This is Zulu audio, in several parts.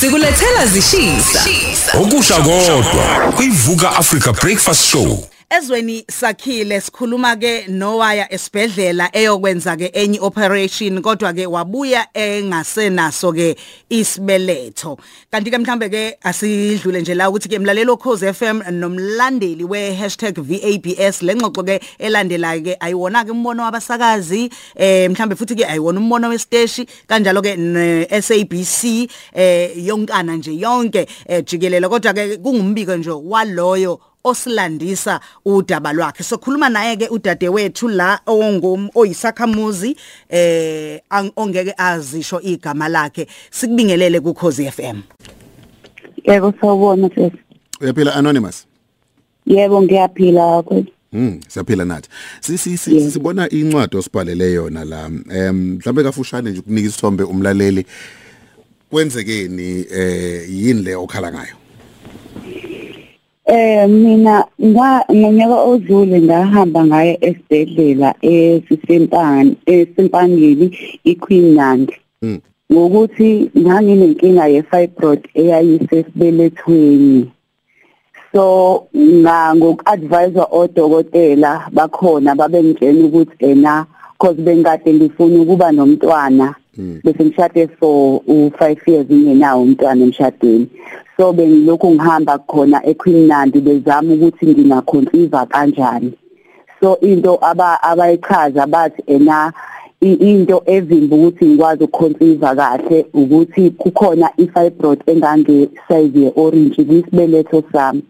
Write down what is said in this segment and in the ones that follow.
Sikulethela zishisa. Okusha kodwa kuyivuka Africa Breakfast Show. Ezweni sakhile sikhuluma ke nowaya esibhedlela eyokwenza ke enyi operation kodwa ke wabuya engasenaso ke isibeletho. Kanti ke mhlambe ke asidlule nje la ukuthi ke mlalelo Khoze FM nomlandeli we#VABS lengxoxo ke elandelayo ke ayiwona ke umbono wabasakazi eh mhlambe futhi ke ayiwona umbono westeshi kanjalo ke SABC eh yonkana nje yonke eh, jikelele. Kodwa ke kungumbiko nje waloyo osilandisa udaba lwakhe sokhuluma naye ke udadewethu la ongum oyisakhamuzi eh ongeke azisho igama lakhe sikubingelele ku Khosi FM Yebo sawubona sisi. Uyaphila anonymous? Yebo ngiyaphila kwethu. Mm, siyaphila nathi. Sisi sibona incwadi osibhalele yona la. Em mhlambe kafushane nje ukunika isithombe umlaleli. Kwenzekeni eh yini le okhala ngayo? Eh mina ngonyaka odlule ngahamba ngaye esibhedlela esisempani esempangeni iQueenland. Mm. Ngokuthi nganginenkinga ye-fibroid eyayisesibelethweni. So nga ngokuadvisor odokotela bakhona babengitshela ukuthi ena cause bengikade ngifuna ukuba nomntwana bese ngishade for u5 years ngenawo umntwana emshadweni. So bengilokhu ngihamba khona eQueenland bezama ukuthi ngingaconceive kanjani. So into aba abayichaza bathi ena into evimba ukuthi ngikwazi ukuconceive kahle ukuthi kukhona ifibroid engange size ye-orange kuyisibeletho sami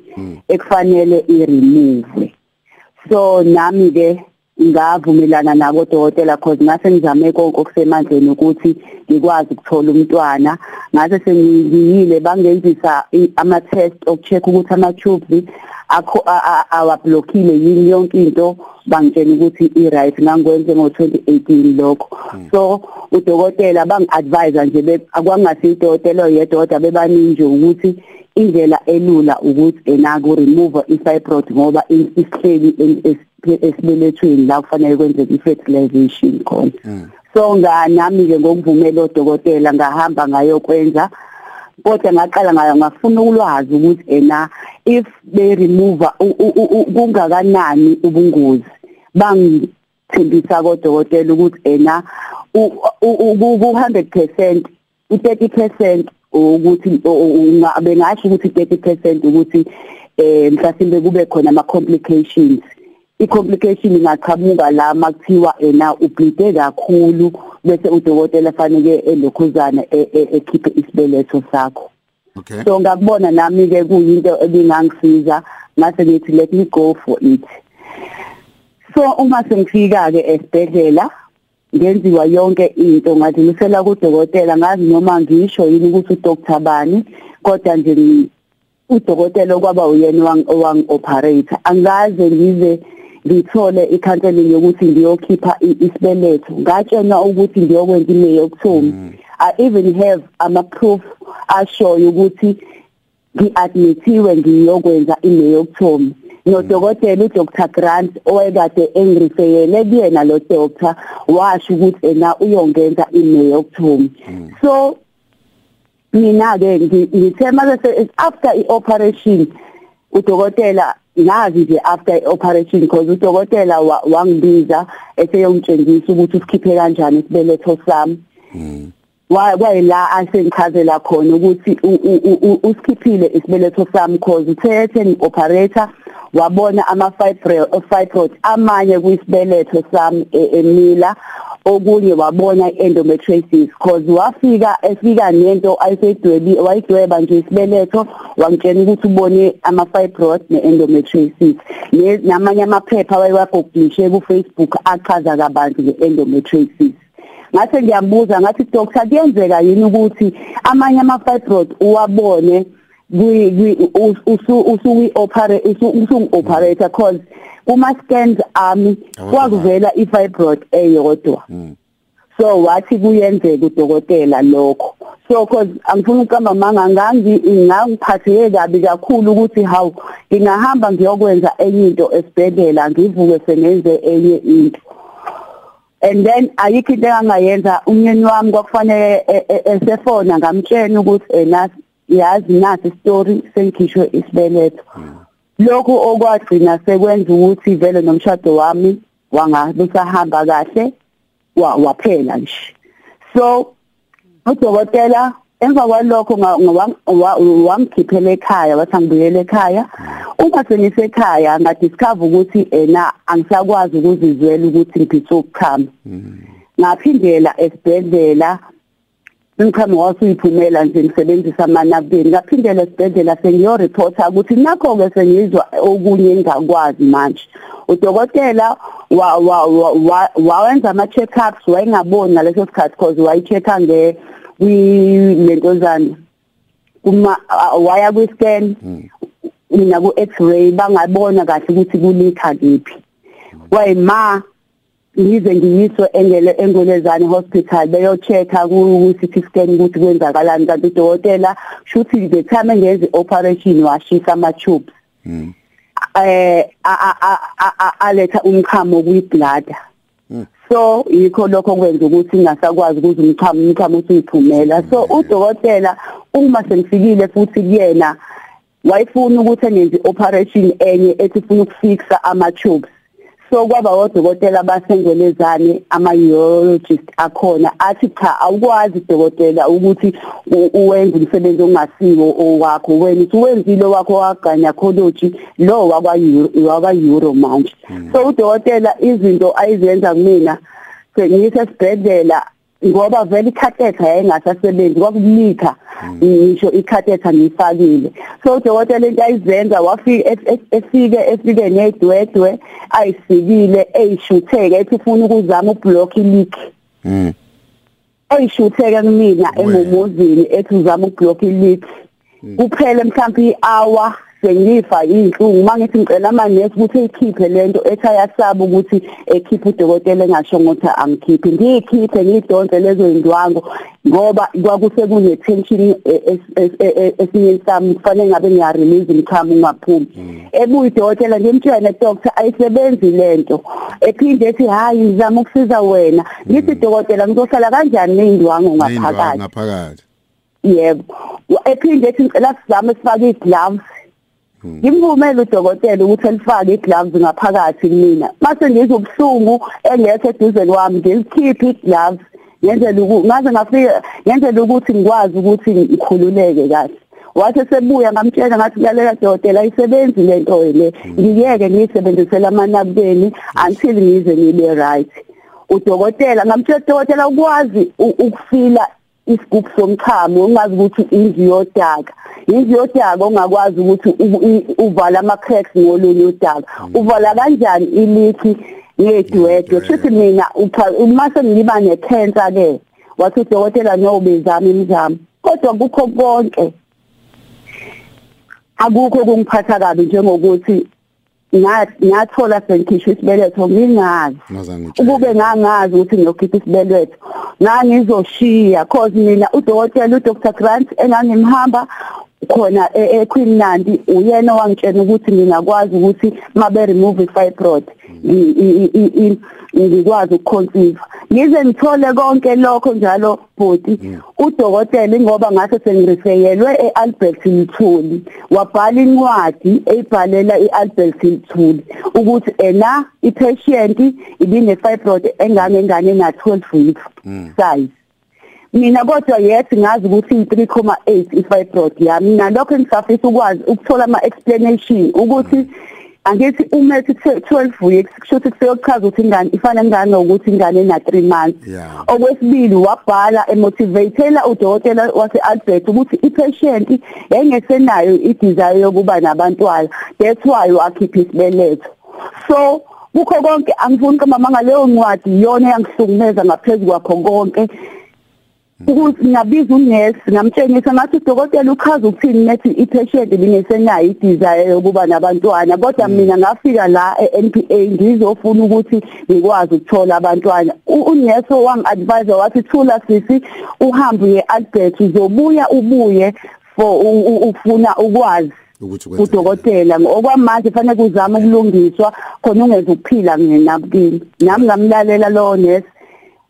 ekufanele i-remove. So nami ke ngavumelana nabo dokotela cause ngase ngizame konke okusemandleni ukuthi ngikwazi ukuthola umntwana. Ngase sengiyile bangenzisa ama test okucheck ukuthi ama tubes akho awablockile yini yonke into bangitshela ukuthi i right ngangikwenze ngo 2018 lokho so udokotela bangi advise nje akwangasi idokotela yedwa bebaningi nje ukuthi indlela elula ukuthi ena ku remove i-fibroid ngoba isihleli esibelethweni la kufanele kwenzeke i-fertilization khona. So nganami ke ngokuvumela odokotela ngahamba ngayokwenza kodwa ngaqala ngayo ngafuna ulwazi ukuthi ena if they remove kungakanani ubungozi? Bangithembisa kodokotela ukuthi ena u 100% u30% ukuthi bengasho ukuthi 30% ukuthi eh mhlasimbe kube khona ama complications i-complication ingaqhamuka la makuthiwa ena ubleede kakhulu bese udokotela fanele elokhuzana ekhiphe isibeletho sakho Okay. so ngakubona nami ke kuyinto ebingangisiza ngase ngithi let me go for it so uma sengifika ke esibhedlela ngenziwa yonke into ngadlulisela kudokotela ngazi noma ngisho yini ukuthi udoctor bani kodwa nje udokotela kwaba uyena owang operator angaze ngize ngithole i-counseling yokuthi ngiyokhipha isibeletho. Ngatshelwa ukuthi ngiyokwenza imeyoctomy i even have ama proof ashoyo ukuthi ngiadmithiwe ngiyokwenza imeyoctomy nodokotela uDr Grant owayekade engirifeyele kuyena lo doctor washo ukuthi ena uyongenza imeyoctomy so mina ke ngithe mase after ioperation udokotela ngazi nje after ioperation because udokotela wangibiza eseyongitshengisa ukuthi usikhiphe kanjani isibeletho sami. Wayela asengichazela khona ukuthi usikhiphile isibeletho sami cause uthethe ni-operator wabona ama-fibroid amanye kuyisibeletho sami emila. Okunye wabona i-endometriosis cause wafika efika nento ayisedwebi wayidweba nje isibeletho wangitshela ukuthi ubone ama-fibroid ne-endometriosis. Namanye amaphepha wayewagogulishe ku-facebook achaza kabanzi nge-endometriosis. Ngase ngiyambuza ngathi doctor kuyenzeka yini ukuthi amanye ama-fibroid uwabone usuku operate usungi operator cause kuma scans ami kwakuvela i-fibroid eyodwa. So wathi kuyenzeka udokotela lokho. So cause angifuni ukukamba manga ngangi ngangiphatheke kabi kakhulu ukuthi hawu ngingahamba ngiyokwenza enye into esibhedlela ngivuke sengenze enye into. And then ayikho into engangayenza umnyeni wami kwakufanele e- e- esefona ngamtshela ukuthi ena yazi nasi story sengikhishwe isibeletho. Lokhu okwagcina sekwenza ukuthi vele nomshado wami wangabe sahamba kahle wa- waphela nje. So udokotela emva kwalokho nga- nga- wa- wangikhiphela ekhaya wathi angibuyele ekhaya. Uma sengisekhaya ngadiscover ukuthi ena angisakwazi ukuzizwela ukuthi ngiphithe ukuchama ngaphindela esibhedlela. Umchamo wasuyiphumela nje ngisebenzisa amanabeni ngaphindela esibhedlela sengiyoreporta ukuthi nakho ke sengizwa okunye engakwazi manje. Udokotela wa- wa- wa- wa- wawenza ama check-ups wayengaboni ngaleso sikhathi cause wayi-check-a nge kwilentozana kuma waya kwi-scan mina ku-x-ray bangabona kahle ukuthi kulikha kephi wayima ngize ngiyiswe engele engolezane hospital beyo-check-a ku-CT scan ukuthi kwenzakalani kanti udokotela shuthi the time engenza i-operation washisa ama-tubes eh a- a- a- a- a- aletha umchamo kwi-bladder so yikho lokho kwenza ukuthi ngingasakwazi ukuze umchamo umchamo usiphumela so udokotela uma sengifikile futhi kuyena wayefuna ukuthi engenze operation enye ethi ufuna ukufixa ama tubes so kwaba odokotela basengwelezane ama-urologist akhona athi cha awukwazi dokotela ukuthi u- uwenze umsebenzi ongasiwo owakho. Wena uthi wenzile wakho wa-gynecology lo wakwa-euro manje so udokotela izinto ayizenza kumina sengisesibhedlela ngoba vele ikhathetha yayingasasebenzi kwakulikha ngisho ikhathetha ngiyifakile. So udokotela into ayizenza wafika efike efike nedwedwe ayisikile eyishutheke ethi ufuna ukuzama ublock ileak. Mm. eyishutheke kumina emumuzini ethi uzama ublock ileak. Kuphele mhlawumbe i-hour sengifa inhlungu. Mangithi ngicela amanesi ukuthi eyikhiphe lento ethi ayasaba ukuthi ekhiphe udokotela engasho ukuthi angikhiphe ngiyikhiphe ngiyidonse lezo indwango ngoba kwakuse kune tension esinye sami kufanele ngabe ngiya release umchamo ungaphumi ebuya udokotela ngimtshele doctor ayisebenzi lento ephinde ethi hayi ngizama ukusiza wena. Ngithi dokotela ngizohlala kanjani neindwango ngaphakathi? Ngaphakathi. Yebo. Ephinde ethi ngicela sizame sifake igloves. Ngimvumela udokotela ukuthi elifake igloves ngaphakathi kumina mase ngizwe ubuhlungu engekho eduzeni wami ngilikhiphe igloves ngenzela ukuthi ngaze ngafika ngenzela ukuthi ngikwazi ukuthi ngikhululeke kahle. Wathi sebuya ngamtshela ngathi lalela dokotela ayisebenzi lento le. Ngiyeke ngiyisebenzisela amanabukeni until ngize ngibe right. Udokotela ngamtshela udokotela ukwazi ukufila isigubhu somchamo ungazi ukuthi indlu yodaka indlu yodaka ongakwazi ukuthi uvala ama cracks ngolunye udaka uvala kanjani iliki ngedwedwe futhi mina uma sengiba ne cancer ke wathi udokotela no bezama imizamo. Kodwa kukho konke. Akukho kungiphatha kabi njengokuthi ngathola sengikhishwa isibeletho ngingazi. Ngazange ukube ngangazi ukuthi ngiyokhipha isibeletho. Ngangizoshiya cause mina udokotela uDr Grant engangimhamba khona e- eQueen Nandi uyena owangitshela ukuthi ngingakwazi ukuthi mabe remove ifibroid. i- i- i- i- ngikwazi ukuconceive ngize ngithole konke lokho njalo bhoti udokotela ingoba ngase sengirefeyelwe eAlbert Mthuli wabhala incwadi eyibhalela iAlbert Mthuli ukuthi ena ipatient ibine fibroid engangengane na 12 weeks size. Mina kodwa yethi ngazi ukuthi i3.8 ifibroid yami. Nalokho engisafisa ukwazi ukuthola ama explanation ukuthi angithi uma ethi 12 weeks kusho ukuthi kuseyochaza ukuthi ingane ifana ngane ukuthi ingane na 3 months okwesibili wabhala emotivatela udokotela wase-Albert ukuthi ipatient yayingesenayo idesire yokuba nabantwana. That's why wakhipha isibeletho. So kukho konke angifuni kamama ngaleyo ncwadi iyona yangihlukumeza ngaphezu kwakho konke. Ukuthi ngabiza unesi ngamtshengisa ngathi udokotela uchaza ukuthini nethi ipatient bingesenayo idesire yokuba nabantwana? Kodwa mina ngafika la e-NPA ngizofuna ukuthi ngikwazi ukuthola abantwana. Unesi wangi-advise wathi thula sisi uhambe uye-Albert uzobuya ubuye for ufuna ukwazi ukuthi kwenze udokotela. Okwamanje fanele kuzama ukulungiswa khona ungeze ukuphila nginabukini nami ngamlalela lowo nesi.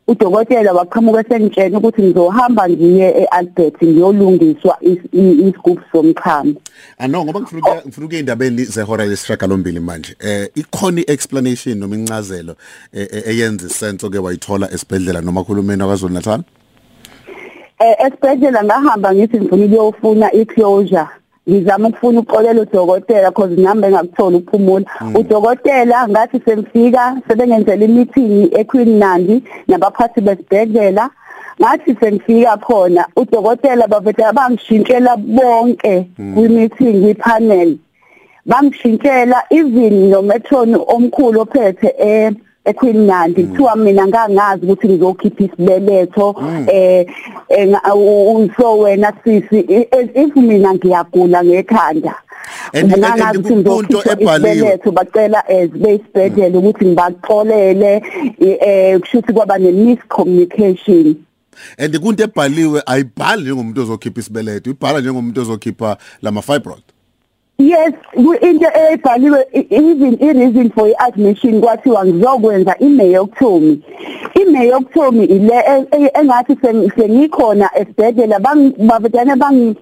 Udokotela waqhamuka esengitshela ukuthi ngizohamba ngiye eAlbert ngiyolungiswa isigubhu somchamo. Ano ngoba ngifuna ngifuna ukuya indabeni zehora lesishagalombili manje. Eh ikhona iexplanation noma incazelo e, e, eyenza isense oke wayithola esibhedlela noma khulumeni kwaZulu Natal eh esibhedlela ngahamba ngithi ngifuna ukuyofuna iclosure. Ngizama ukufuna uxolela udokotela because nami engakuthola ukuphumula. Udokotela ngathi semfika sebengenzela imeeting eQueen Nandi nabaphathi besibhedlela. Ngathi sengifika khona udokotela bavete bangishintshela bonke kwi-meeting kwi-panel. Bangishintshela even nometron omkhulu ophethe eh eQueen Nandi kuthiwa mina ngangazi ukuthi ngizokhipha isibeletho eh so wena sisi if mina ngiyagula ngekhanda ngangazi ukuthi ngizokhipha isibeletho bacela ezibesibhedlela ukuthi ngibaxolele eh kushuthi kwaba ne miscommunication. And kunto ebhaliwe ayibhali njengomuntu ozokhipha isibeletho ibhala njengomuntu ozokhipha lama fibroid Yes, into ebhaliwe even i-reason for i-admission kwathiwa ngizokwenza i-myectomy. I-myectomy ile engathi sengikhona esibhedlela bangibabetane bang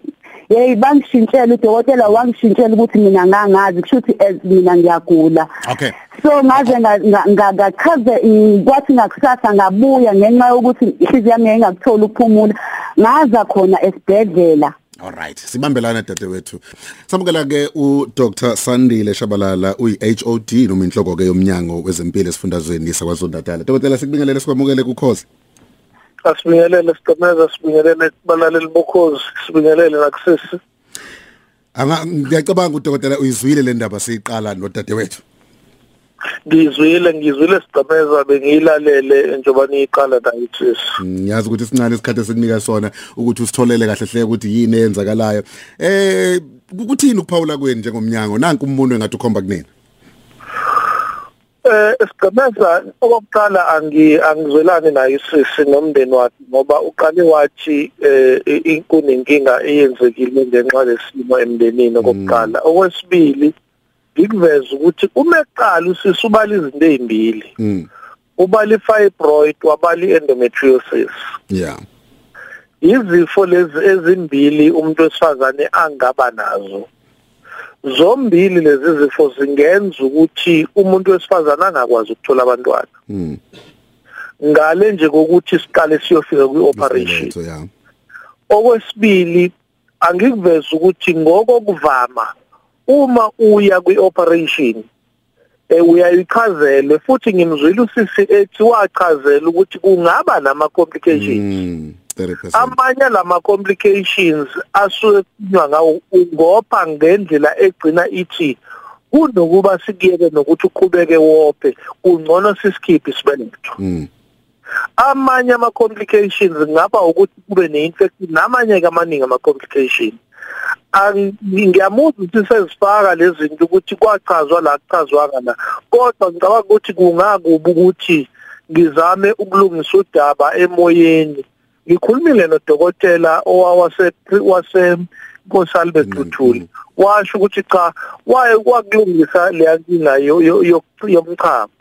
hey bangishintshela udokotela wangishintshela ukuthi mina ngangazi kushuthi as mina ngiyagula. Okay. So ngaze ngakachaze kwathi ngakusasa ngabuya ngenxa yokuthi ihliziyo yami engakuthola ukuphumula ngaza khona esibhedlela. Alright, sibambelana dadewethu. Samukela ke u Dr Sandile Shabalala uyi HOD noma inhloko ke yomnyango wezempilo esifundazweni Natal. Dokotela sikubingelele sikwamukele kukhozi. Asibingelele siqhemeza sibingelele kubalaleli bokhozi sibingelele nakusisi. Anga ngiyacabanga udokotela uyizwile le ndaba siyiqala no dadewethu. Ngizwile ngizwile sigcemeza bengiyilalele njengoba niyiqala nayithisi ngiyazi ukuthi sincane isikhathi esikunika sona ukuthi usitholele kahle hle ukuthi yini eyenzakalayo. Eh ukuthini ukuphawula kweni njengomnyango? Nanku umuntu engathi ukhomba kunina. Eh sigcemeza okokuqala angi angizwelani naye isisi nomndeni wakhe ngoba uqale wathi eh kunenkinga eyenzekile ngenxa lesimo emndenini okokuqala. Okwesibili ngikuveza ukuthi uma eqala usisi ubala izinto ezimbili mm. ubala ifibroid wabala endometriosis yeah izifo lezi ezimbili umuntu wesifazane angaba nazo. Zombili lezi zifo zingenza ukuthi umuntu wesifazane angakwazi ukuthola abantwana. Mm. Ngale nje kokuthi siqale siyofika kwi-operation. Okwesibili angikuveza ukuthi ngokokuvama uma uya kwi-operation eh uyayichazele futhi ngimzwile usisi ethi wachazela ukuthi kungaba nama complications mm 30% amanye lama complications asuke ngawo ungopha ngendlela egcina ithi kunokuba sikiyeke nokuthi uqhubeke wophe ungcono sisikhiphe isibeletho mm amanye ama complications ngaba ukuthi kube neinfection namanye ke amaningi ama complications ngiyamuzwa ukuthi sezifaka lezi zinto ukuthi kwachazwa la kuchazwanga la. Kodwa ngicabanga ukuthi kungakuba ukuthi ngizame ukulungisa udaba emoyeni. Ngikhulumile nodokotela owawase wase Nkosalbe Duthuli washo ukuthi cha waye kwakulungisa leya nkinga yomchamo.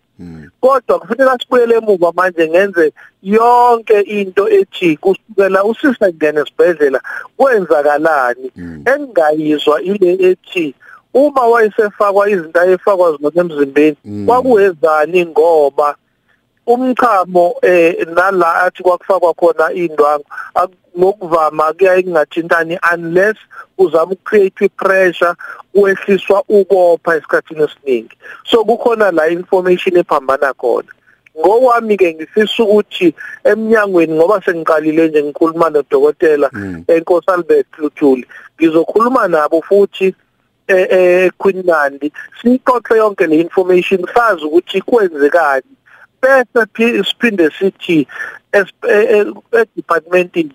Kodwa kufanele sibuyele emuva manje ngenze yonke into ethi kusukela usisa ngene esibhedlela kwenzakalani? Engayizwa ile ethi uma wayesefakwa izinto ayefakwa zona emzimbeni kwakuwezani? Ngoba umchamo eh nala athi kwakufakwa khona indwangu ngokuvama kuyaye kungathintani unless uzama ukucreate pressure kwehliswa ukopha esikhathini esiningi. So kukhona la information ephambana khona. Ngokwami ke ngifisa ukuthi eminyangweni ngoba sengiqalile nje ngikhuluma nodokotela eNkosi Albert Luthuli ngizokhuluma nabo futhi eh Queen Nandi. Sixoxe yonke le information sazi ukuthi kwenzekani. Bese siphinde sithi e-departmentini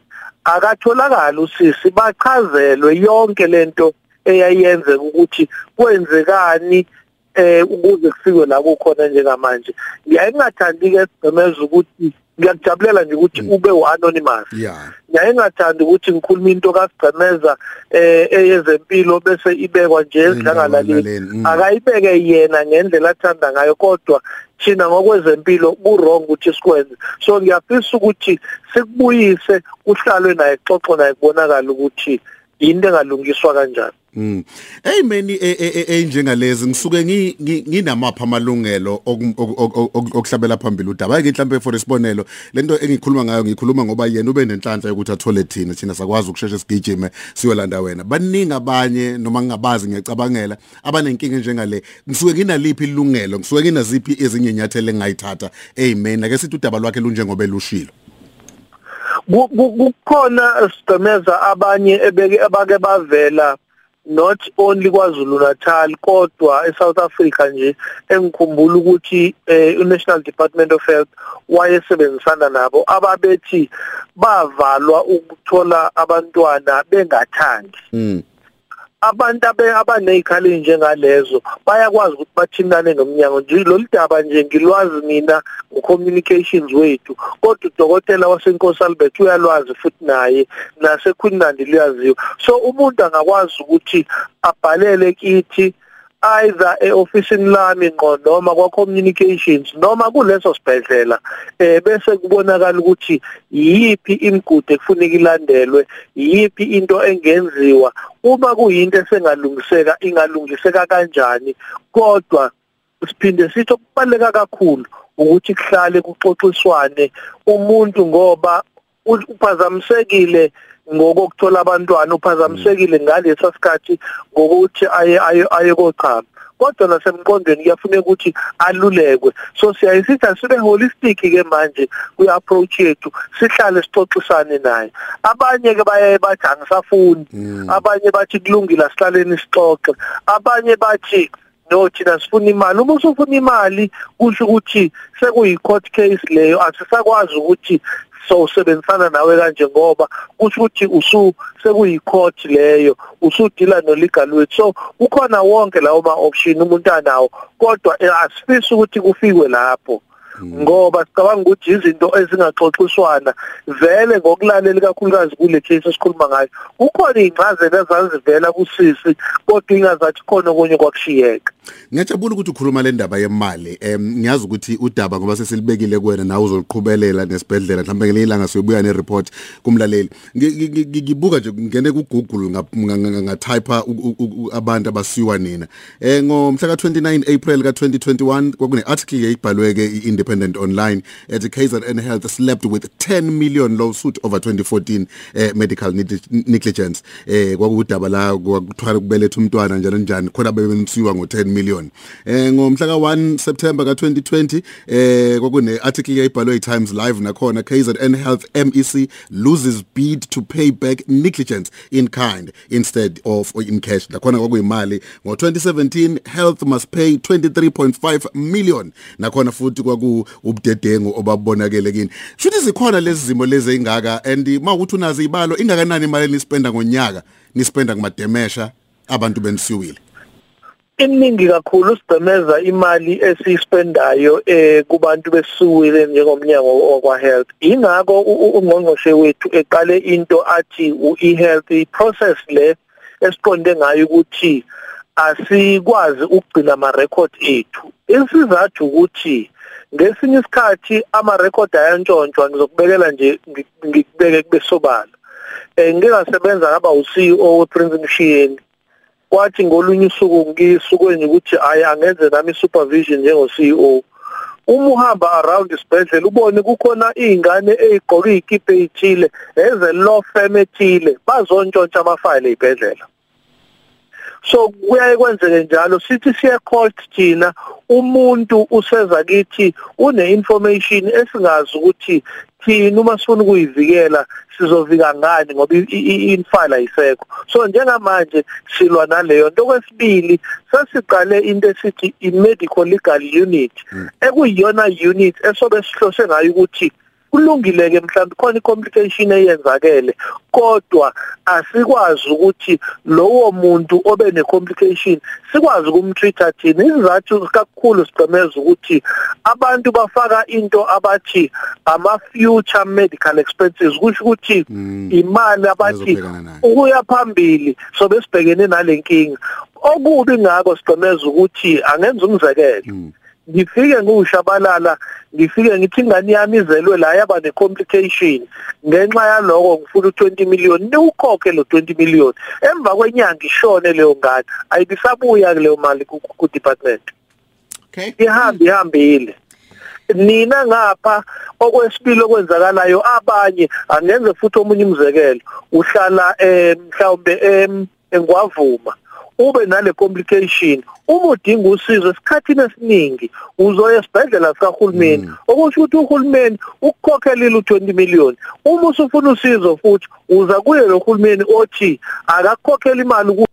akatholakala usisi bachazelwe yonke lento eyayenzeka ukuthi kwenzekani eh ukuze kufikwe la kukhona njengamanje. Ngiyaye ngingathandi ke sigcemeza ukuthi ngiyakujabulela nje ukuthi ube u-anonymous. Yeah ngiyaye ngathanda ukuthi ngikhuluma into kasigcemeza eh eyezempilo bese ibekwa nje Endlangalaleni, ezidlangalaleni mm. akayibeke yena ngendlela athanda ngayo kodwa thina ngokwezempilo ku-wrong ukuthi sikwenze. So ngiyafisa ukuthi sikubuyise uhlalwe naye xoxo naye kubonakala ukuthi yinto engalungiswa kanjani. Mm. Hey meni enjengalezi ngisuke ngi- ngi- nginamapha amalungelo oku- oku- oku- oku- okuhlabela phambili udaba? Ke mhlambe for isibonelo lento engikhuluma ngayo ngikhuluma ngoba yena ube nenhlanhla yokuthi athole thina thina sakwazi ukusheshshe sigijime siyolanda wena. Baningi abanye noma ngingabazi ngiyacabangela abanenkinga njengale ngisuke nginaliphi ilungelo ngisuke nginaziphi ezinye inyathelo engayithatha amen ake sithi udaba lwakhe lunjengoba elushilo. Ku- ku- kukhona sidemeza abanye ebeke abake bavela not only kwaZulu Natal kodwa eSouth Africa nje engikhumbula ukuthi eh, uNational Department of Health wayesebenzisana nabo ababethi bavalwa ukuthola abantwana bengathandi mm. Abantu abe abanezikhali njengalezo bayakwazi ukuthi bathintane nomnyango nje. Lolu daba nje ngilwazi mina ngocommunications wethu kodwa udokotela wasenkosi Albert uyalwazi futhi naye nasekhunandi liyaziwa so umuntu angakwazi ukuthi abhalele kithi either eofisini lami ngqo noma kwa communications noma kuleso sibhedlela eh bese kubonakala ukuthi yipi imigudu ekufuneka ilandelwe yipi into engenziwa. Uma kuyinto esengalungiseka ingalungiseka kanjani kodwa siphinde sithi okubaleka kakhulu ukuthi kuhlale kuxoxiswane umuntu ngoba uphazamisekile ngokuthola abantwana uphazamisekile ngalesa sikhathi ngokuthi aye aye kochama kodwa nasemqondweni kuyafuneka ukuthi alulekwe. So siyayisithi asibe holistic ke manje kwi approach yethu sihlale sixoxisane naye. Abanye ke bayaye bathi angisafuni abanye bathi kulungile asihlaleni sixoxe. Abanye bathi no thina sifuna imali. Uma usufuna imali kusho ukuthi sekuyi court case leyo asisakwazi ukuthi so usebenzisana nawe kanje ngoba kusho ukuthi usu sekuyi court leyo usudila no legal weight so kukhona wonke lawo ma option umuntu anawo kodwa eh, asifisi ukuthi kufikwe lapho. Ngoba sicabanga ukuthi izinto ezingaxoxiswana vele ngokulalela kakhulukazi kule case esikhuluma ngayo kukhona incazelo ezazivela kusisi kodwa ingazathi khona okunye kwakushiyeka Ngiyajabula ukuthi ukhuluma le ndaba yemali. Em ngiyazi ukuthi udaba ngoba sesilibekile kuwena nawe uzoliqhubela nesibhedlela mhlawumbe ngelinye ilanga siyobuya nereport kumlaleli. Ngi- ngi- ngi- Ngibuka nje ngene ku Google ngatype abantu abasiwa nina. Eh ngomhla ka29 April ka2021 kwakune article eyibhalweke iIndependent Online ethi KZN Health slept with 10 million lawsuit over 2014 eh medical negli- negligence. Eh kwakudaba la kwakuthwala kubeletha umntwana njalo njani khona bebenisiwa ngo10 million. Eh ngomhla ka1 September ka2020 eh kwakune article eyibhalwe iTimes Live nakhona KZN Health MEC loses bid to pay back negligence in kind instead of or in cash. Nakhona kwakuyimali. Ngo2017 health must pay 23.5 million. Nakhona futhi kwaku ubudedengu obabonakele kini. Futhi zikhona lezi zimo lezi engaka and mawukuthi unazi ibalo ingakanani imali nispenda ngonyaka nispenda kumademesha abantu benisiwile? Iningi kakhulu sigcemeza imali esiyispendayo eh kubantu besuwile njengomnyango wakwa health ingakho ungqongqoshe wethu eqale into athi u-e-health i-process le esiqonde ngayo ukuthi asikwazi ukugcina ama record ethu. Isizathu ukuthi ngesinye isikhathi ama record ayantshontshwa ngizokubekela nje ngi- ngikubeke kube sobala. Eh ngike ngasebenza ngaba u-CEO wePrince Mshiyeni. Kwathi ngolunye usuku ngisuke nje ukuthi hayi angenze nami supervision njengo CEO uma uhamba around isibhedlela ubone kukhona izingane ezigqoke izikipa ezithile eze law firm ethile bazontshontsha amafile ezibhedlela so kuyaye kwenzeke njalo. Sithi siya court thina. Umuntu useza kithi une information esingazi ukuthi thina uma sifuna ukuyivikela sizovika ngani ngoba infile ayisekho. So njengamanje silwa naleyo nto. Kwesibili sesiqale into esithi i-medical legal unit. Ekuyiyona unit esobe sihlose ngayo ukuthi kulungile ke mhlawumbe khona icomplication eyenzakele kodwa asikwazi ukuthi lowo muntu obe necomplication sikwazi ukumtreata thina. Izathu kakhulu sigcemeza ukuthi abantu bafaka into abathi ama future medical expenses kusho ukuthi imali abathi ukuya phambili so besibhekene nalenkinga okubi ngako sigcemeza ukuthi angenza umzekelo. Ngifike ngiwushabalala ngifike ngithi ingane yami izelwe la yaba necomplication. Ngenxa yaloko ngifuna u20 million niwukhokhe lo 20 million. Emva kwenyanga ishone leyo ngane. Ayibisabuya leyo mali ku- department okay. Ihambe ihambile. Nina ngapha okwesibili okwenzakalayo abanye angenze futhi omunye umzekelo. Uhlala eh mhlawumbe em engwavuma. Ube nale complication. Uma udinga usizo esikhathini esiningi uzoya esibhedlela sikahulumeni okusho ukuthi uhulumeni ukukhokhelile u20 million. Uma usufuna usizo futhi uza kuye lo hulumeni othi akakhokhela imali ku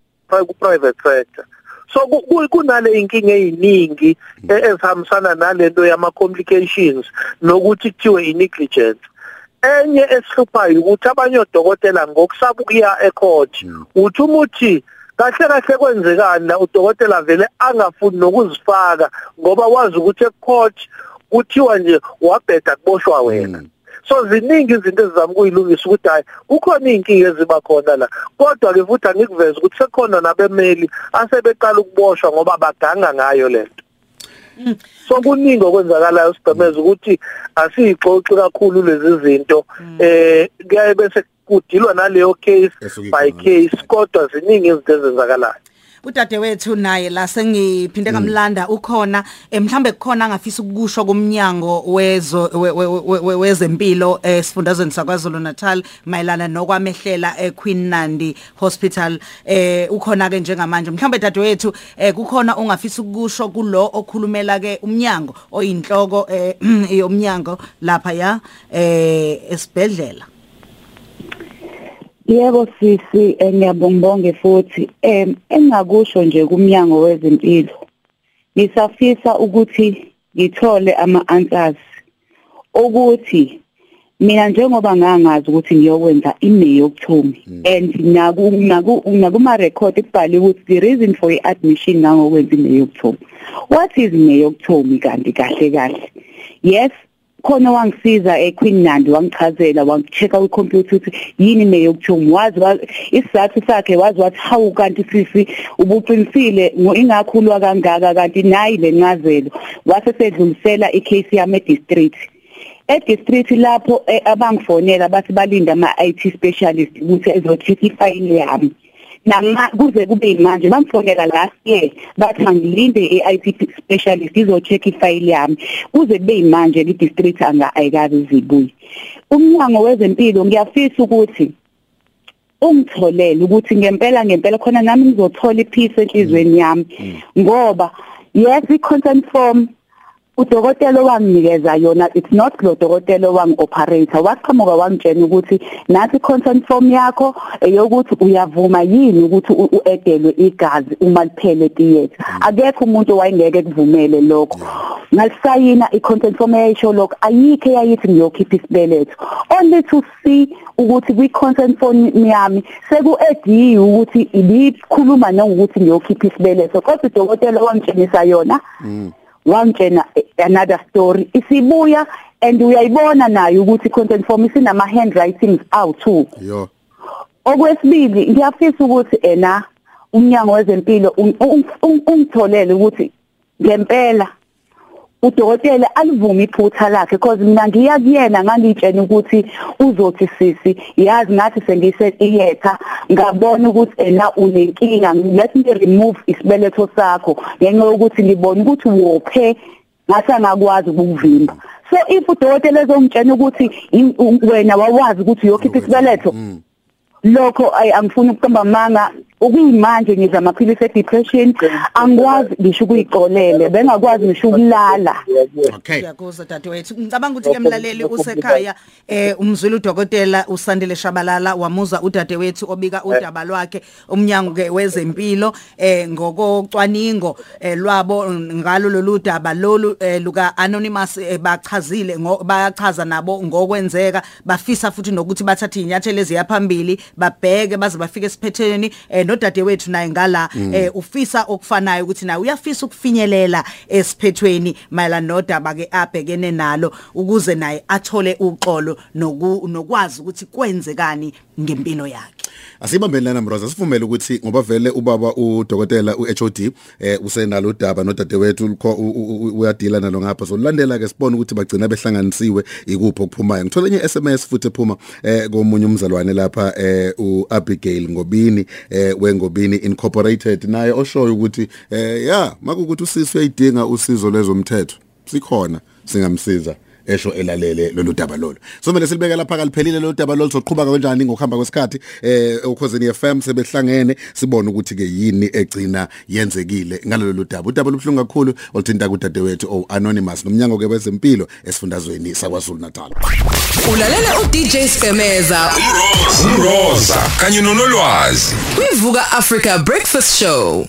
ku private sector. So ku- ku- kunale inkinga eziningi e- ezihambisana nalento yama complications nokuthi kuthiwe inegligence. Enye esihluphayo ukuthi abanye odokotela ngokusaba ukuya ecourt uthi umuthi kahle kahle kwenzekani la udokotela vele angafuni nokuzifaka? Ngoba wazi ukuthi ecourt kuthiwa nje wabheda kuboshwa wena. So ziningi izinto ezizama ukuyilungisa ukuthi hayi kukhona inkinga eziba khona la. Kodwa ke futhi angikuveza ukuthi sekhona nabemeli asebeqala ukuboshwa ngoba baganga ngayo lento so kuningi okwenzakalayo sigcemeza ukuthi asiyixoxi kakhulu lezi zinto eh kuyaye bese kudilwa naleyo case Esuke by ikhona. case kodwa ziningi izinto ezenzakalayo. Udadewethu naye la sengiphinde ngamlanda ukhona eh, mhlambe kukhona angafisa ukusho kumnyango wezo we- we- we- we- wezempilo esifundazweni sakwaZulu Natal mayelana nokwamehlela eQueen Nandi Hospital. Eh ukhona ke njengamanje. Mhlambe dadewethu eh kukhona ungafisa ukusho kulo okhulumela ke umnyango oyinhloko eh yomnyango lapha ya eh esibhedlela. Yebo sisi eh, ngiyabonga futhi em engakusho nje kumnyango wezempilo ngisafisa ukuthi ngithole ama answers ukuthi mina njengoba ngangazi ukuthi ngiyokwenza imeyokuthomi and naku naku nakuma record kubhaliwe ukuthi the reason for i-admission ngangokwenza imeyokuthomi what is imeyokuthomi kanti kahle kahle. Yes khona wangisiza eQueen Nandi wangichazela wangichecka kwicomputer ukuthi yini meyokuthomi wazi wa- isizathu sakhe wazi wathi hawu kanti sisi ubuqinisile ngo- ingakhulwa kangaka kanti nayi lencazelo wase sedlulisela icase yami edistrict edistrict lapho eh, abangifonela bathi balinda ama IT specialist ukuthi ezocheck ifile yami. Nama kuze kube manje bangifonela last year bathi angilinde i-IT specialist izo-check ifile yami. Kuze kube manje i-district anga ayikazi zibuye umnyango wezempilo ngiyafisa ukuthi ungitholele ukuthi ngempela ngempela khona nami ngizothola ipeace enhlizweni yami. Ngoba yes i-consent form udokotela owanginikeza yona it's not lo dokotela owangi-operator waqhamuka wangitshena ukuthi nathi i-consent form yakho eyokuthi uyavuma yini ukuthi u- u-edelwe igazi uma liphele theatre akekho umuntu owayengeke kuvumele lokho. Ngalisayina i-consent form eyayisho lokho ayikho eyayithi ngiyokhipha isibeletho. Only to see ukuthi kwi-consent form yami seku-ediwe ukuthi ibikhuluma nangokuthi ngiyokhipha isibeletho. Kodwa udokotela wangitshenisa yona wangitshena another story. Isibuya and uyayibona nayo ukuthi content form isinama handwritings awu2 yo. Okwesibili ngiyafisa ukuthi ena umnyango wezempilo un- un- un- ungitholele ukuthi ngempela udokotela alivume iphutha lakhe because mina ngiya kuyena ngangitshena ukuthi uzothi sisi. Yazi ngathi sengise theater ngabona ukuthi ena unenkinga. Let me remove isibeletho sakho ngenxa yokuthi ngibona ukuthi wophe ngase ngakwazi ukuvimba so if udokotela ezongitshena ukuthi wena wawazi ukuthi uyokhipha isibeletho lokho ay angifuni ukuqamba manga ukuyimanje ngidla amaphilisi e-depression angikwazi ngisho ukuyixolele bengakwazi ngisho ukulala okay Ngiyakuzwa dadewethu. Ngicabanga ukuthi ke mlaleli usekhaya eh umzulu udokotela uSandile Shabalala wamuza udadewethu obika udaba lwakhe umnyango ke wezempilo eh ngokocwaningo eh, lwabo ngalo lolu daba lolu eh, luka anonymous eh, bachazile ngo- bayachaza nabo ngokwenzeka bafisa futhi nokuthi bathathe inyathelo eziyaphambili babheke baze bafike esiphetheni eh, nodadewethu naye ngala eh, ufisa okufanayo ukuthi naye uyafisa ukufinyelela esiphethweni mayelana nodaba ke abhekene nalo ukuze naye athole uxolo nokwazi ukuthi kwenzekani ngempilo yakhe. Asibambeni lana Mroza sifumele ukuthi ngoba vele ubaba udokotela uHOD eh usenalo udaba nodadewethu ukho- u- u- u- uyadila nalo ngapha. So landela ke sibone ukuthi bagcina behlanganisiwe ikupho kuphumayo ngithola enye SMS futhi ephuma eh komunye umzalwane lapha eh uAbigail Ngobini eh wengobini incorporated. Naye oshoyo ukuthi eh ya makukuthi usisi uyayidinga usizo lwezomthetho. Sikhona singamsiza. Esho elalele lolu daba lolo so mele silibeke lapha kaliphelile lolu daba lolo soqhubeka kanjani ngokuhamba kwesikhathi eh ukhosini FM sebehlangene sibone ukuthi ke yini egcina yenzekile ngalolu daba. Udaba lubhlungu kakhulu oluthinta kudadewethu o anonymous nomnyango ke wezempilo esifundazweni saKwaZulu Natal Ulalela uDJ Skemeza Umroza kanye nonolwazi. Kwivuka Africa Breakfast Show.